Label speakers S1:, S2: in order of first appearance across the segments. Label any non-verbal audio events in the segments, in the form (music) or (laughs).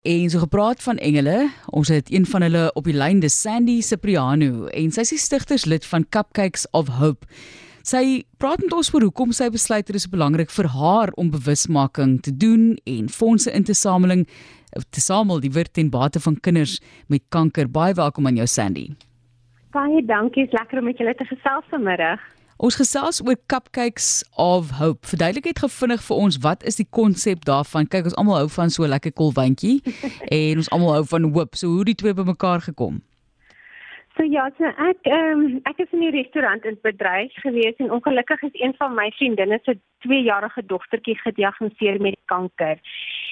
S1: En so gepraat van engele, ons het een van hulle op die lyn, dis Sandy Cipriano en sy is die stigterslid van Cupcakes of Hope. Sy praat met ons oor hoekom sy besluit het dit is belangrik vir haar om bewusmaking te doen en fondse in te sameling te samel die word ten bate van kinders met kanker. Baie welkom aan jou Sandy.
S2: Baie dankie, is lekker om met julle te gesels vanmiddag.
S1: Ons gesels oor Cupcakes of Hope. Verduidelik net gefvinnig vir ons wat is die konsep daarvan? Kyk, ons almal hou van so 'n lekker kolwyntjie (laughs) en ons almal hou van hoop. So hoe die twee bymekaar gekom?
S2: So ja, so ek ehm um, ek is in die restaurant in bedryf gewees en ongelukkig is een van my vriendinne se 2-jarige dogtertjie gediagnoseer met kanker.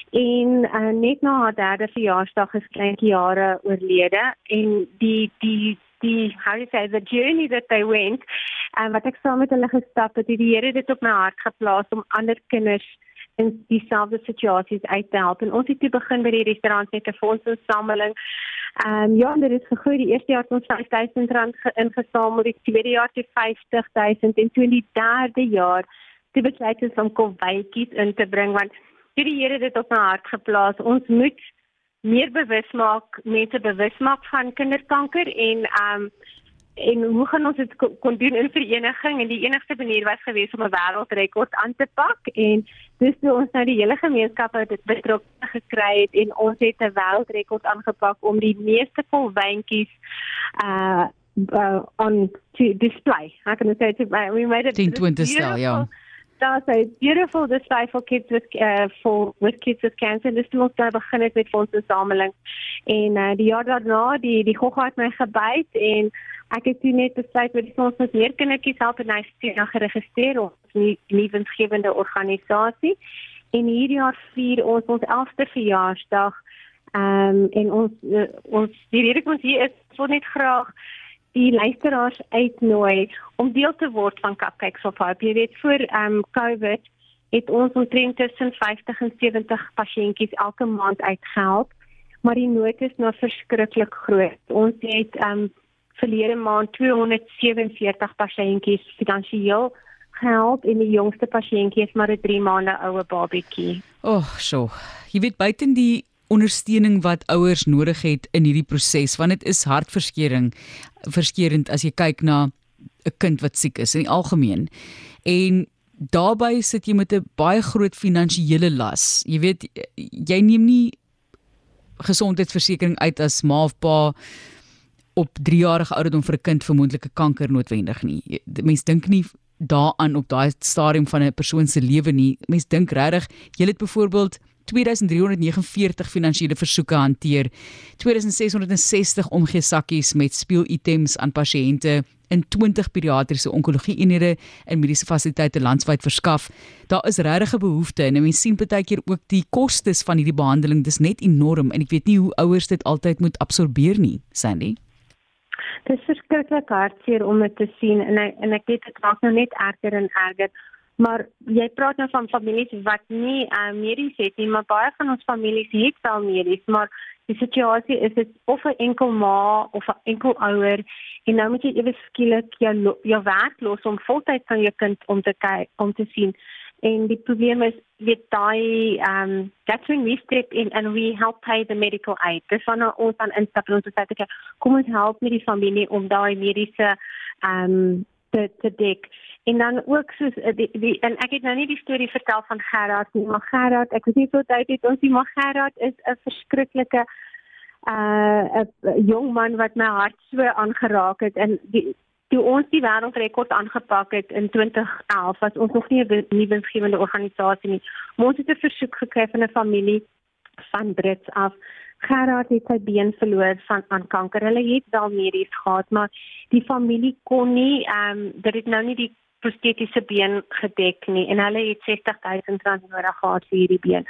S2: En uh, net na haar derde verjaarsdag is kleintjie jare oorlede en die die die how you say the journey that they went en wat ek saam met hulle gestap het, het die Here dit op my hart geplaas om ander kinders in dieselfde situasies uit te help. En ons het toe begin by die restaurant met 'n fondsinsameling. Ehm um, ja, dit is gegroei. Die eerste jaar het ons 5000 rand ingesamel, die tweede jaar het 50000 en toe in die derde jaar het besluit ons om kolwytjies in te bring want die Here het dit op my hart geplaas. Ons moet meer bewus maak, mense bewus maak van kinderkanker en ehm um, en hoe gaan ons dit kon doen in vereniging en die enigste manier was geweest om 'n wêreldrekord aan te pak en dis hoe ons nou die hele gemeenskap het dit betrokke gekry het en ons het 'n wêreldrekord aangepak om die meeste vol wyntjies uh uh on to display. How can I say it? We made it
S1: 20 stel, ja
S2: daar's 'n beautiful display for kids with uh, for with kids with cancer. Dis toe ons daar begin het met ons insameling. En uh, die jaar daarna, die die gogga het my gebyt en ek het toe net besluit dat ons met meer kindertjies help en hy het nou geregistreer ons nie nuwensgewende organisasie. En hierdie jaar vier ons ons 11de verjaarsdag. Ehm um, en ons uh, ons die rede kom hier is vir net graag die luisteraars uitnooi om deel te word van Cupcakes of Hope. Jy weet voor ehm um, COVID het ons omtrent tussen 50 en 70 pasiëntjies elke maand uitgehelp, maar die nood is nou verskriklik groot. Ons het ehm um, verlede maand 247 pasiëntjies finansiëel gehelp en die jongste pasiëntjie is maar 'n 3 maande oue babatjie.
S1: O, oh, so. Jy weet buiten die ondersteuning wat ouers nodig het in hierdie proses want dit is hartverskeuring verskeurend as jy kyk na 'n kind wat siek is in die algemeen. En daarbey sit jy met 'n baie groot finansiële las. Jy weet jy neem nie gesondheidsversekering uit as ma of pa op 3 jarige ouderdom vir 'n kind vir moontlike kanker noodwendig nie. Mense dink nie daaraan op daai stadium van 'n persoon se lewe nie. Mense dink regtig jy het byvoorbeeld 2349 finansiële versoeke hanteer, 2660 omgee sakkies met speelitems aan pasiënte in 20 pediatriese onkologie eenhede in mediese fasiliteite landwyd verskaf. Daar is regtig 'n behoefte en mense sien baie keer ook die kostes van hierdie behandeling, dis net enorm en ek weet nie hoe ouers dit altyd moet absorbeer nie, Sandy.
S2: Dit is verskriklik hartseer om dit te sien en ek, en ek weet dit raak nou net erger en erger. Maar jy praat nou van families wat nie uh, medies het nie, maar baie van ons families het wel medies, maar die situasie is dit of 'n enkel ma of 'n enkel ouer en nou moet jy ewe skielik jou jou werk los om voltyds van jou kind om te kyk om te sien. En die probleem is weet daai ehm um, that's when we step in and we help pay the medical aid. Dis wanneer ons aan instap en ons sê okay, kom ons help met die familie om daai mediese ehm um, te te dek. En dan ook soos eh, die, die en ek het nou nie die storie vertel van Gerard nie, maar Gerard, ek weet nie hoe tyd het ons nie, maar Gerard is 'n verskriklike uh 'n jong man wat my hart so aangeraak het en die toe ons die wêreldrekord aangepak het in 2011 was ons nog nie 'n nuwensgewende organisasie nie. Ons het 'n versoek gekry van 'n familie van Brits af Gerard het sy been verloor van aan kanker. Hulle het wel medies gehad, maar die familie kon nie ehm um, dit het nou nie die prostetiese been gedek nie en hulle het 60000 rand nodig gehad vir hierdie been.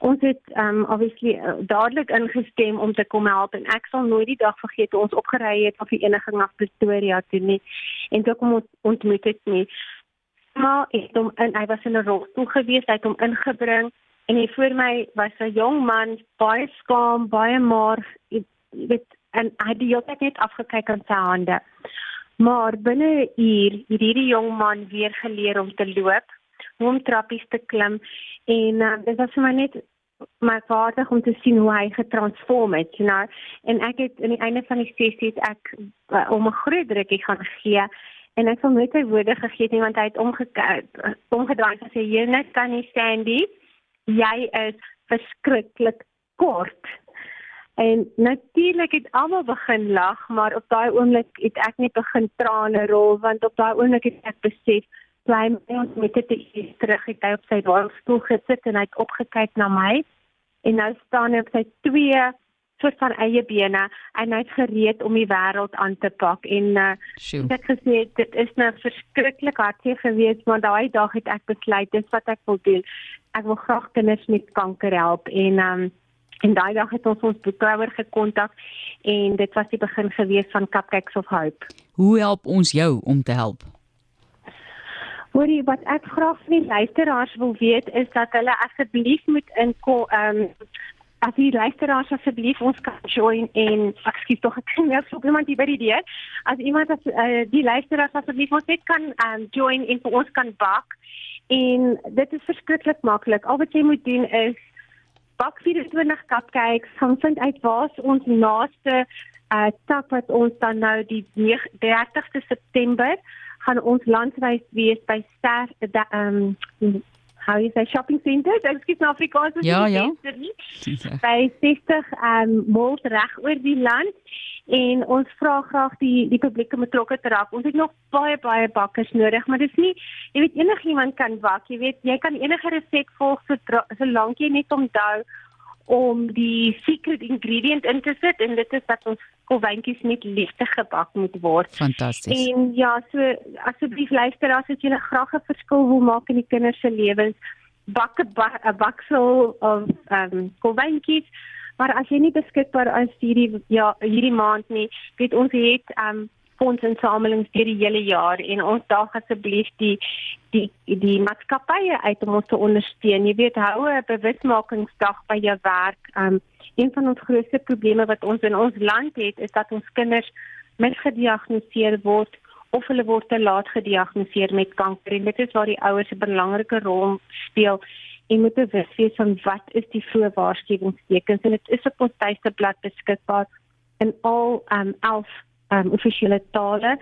S2: Ons het um, obviously uh, dadelik ingestem om te kom help en ek sal nooit die dag vergeet ons opgery het op die eniging na Pretoria toe nie en toe kom ons ontmoet het nie. Maar het hom en hy was in 'n rolstoel gewees, hy het hom ingebring en hier voor my was 'n jong man, baie skaam, baie maar weet en hy het die hele tyd net afgekyk aan sy hande. Maar binne 'n uur het hierdie jong man weer geleer om te loop, hoe om trappies te klim en uh, dit was vir my net merkwaardig om te sien hoe hy getransform het, know. En ek het aan die einde van die sessie ek uh, om 'n groot drukkie gaan gee en ek het net sy woorde gegee nie want hy het omgekeer omgedraai en gesê jy net kan nie Sandy jy is verskriklik kort en natuurlik het almal begin lag maar op daai oomblik het ek net begin trane rol want op daai oomblik het ek besef bly ons met dit hier terug het. Hy op sy rolstoel gesit en hy het opgekyk na my. En nou staan hy op sy twee soort van eie bene en hy's gereed om die wêreld aan te pak. En uh, ek gesê dit is nou verskriklik hartseer geweest maar daai dag het ek besluit dis wat ek wil doen. Ek wil graag kinders met kanker help. En um, en daai dag het ons ons boekouer gekontak en dit was die begin gewees van Cupcakes of Hope
S1: hoe help ons jou om te help
S2: Hoorie, wat ek graag van die luisteraars wil weet is dat hulle asseblief moet inkom ehm um, as die luisteraars asseblief ons kan join en ek skiet tog ek net so iemand die by die deur. As iemand as uh, die luisteraars asseblief ons net kan um, join en vir ons kan bak. En dit is verskriklik maklik. Al wat jy moet doen is bak 24 cupcakes, gaan vind uit waar ons naaste uh tak wat ons dan nou die 30ste September gaan ons landwyd wees by Ster ehm um, how you say shopping centers ek skiet na Afrikaans
S1: ja, ja.
S2: by 60 um malls reg oor die land. En ons vra graag die die publiek om betrokke te raak. Ons het nog baie baie bakkers nodig maar dis nie jy weet enigiemand kan bak jy weet. Jy kan enige resep volg so solank jy net onthou om die secret ingredient in te sit en dit is dat ons kolwyntjies met liefde gebak moet word.
S1: Fantasties.
S2: En ja, so asseblief luister as jy graag 'n verskil wil maak in die kinders se lewens, bak 'n bak, baksel of ehm um, kolwyntjies. Maar as jy nie beskikbaar is hierdie ja hierdie maand nie, weet ons het ehm um, fondsinsamelings vir die hele jaar en ons daag asseblief die die die maatskappye uit om ons te ondersteun. Jy weet hou 'n bewusmakingsdag by jou werk. Um een van ons grootste probleme wat ons in ons land het is dat ons kinders misgediagnoseer word of hulle word te laat gediagnoseer met kanker en dit is waar die ouers 'n belangrike rol speel en moet bewus wees van wat is die vroeë waarskuwingstekens en dit is op ons tuisteblad beskikbaar in al um 11 um offisiële tale.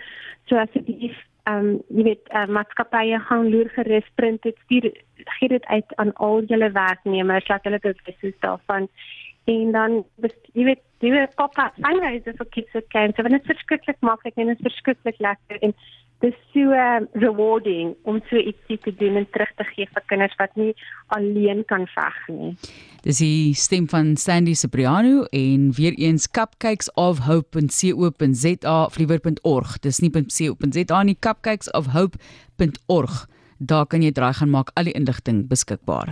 S2: So as dit um jy weet uh, maatskappye gaan loer gerus print dit stuur gee dit uit aan al julle werknemers dat hulle bewus is daarvan en dan jy weet jy weet pop-up fundraisers vir kids with cancer. En dit is verskriklik maklik en dit is verskriklik lekker en dis so um, rewarding om so ietsie te doen en terug te gee vir kinders wat nie alleen kan veg nie.
S1: Dis die stem van Sandy Cipriano en weer eens cupcakesofhope.co.za fliewer.org. Dis nie .co.za nie cupcakesofhope.org. Daar kan jy draai gaan maak al die inligting beskikbaar.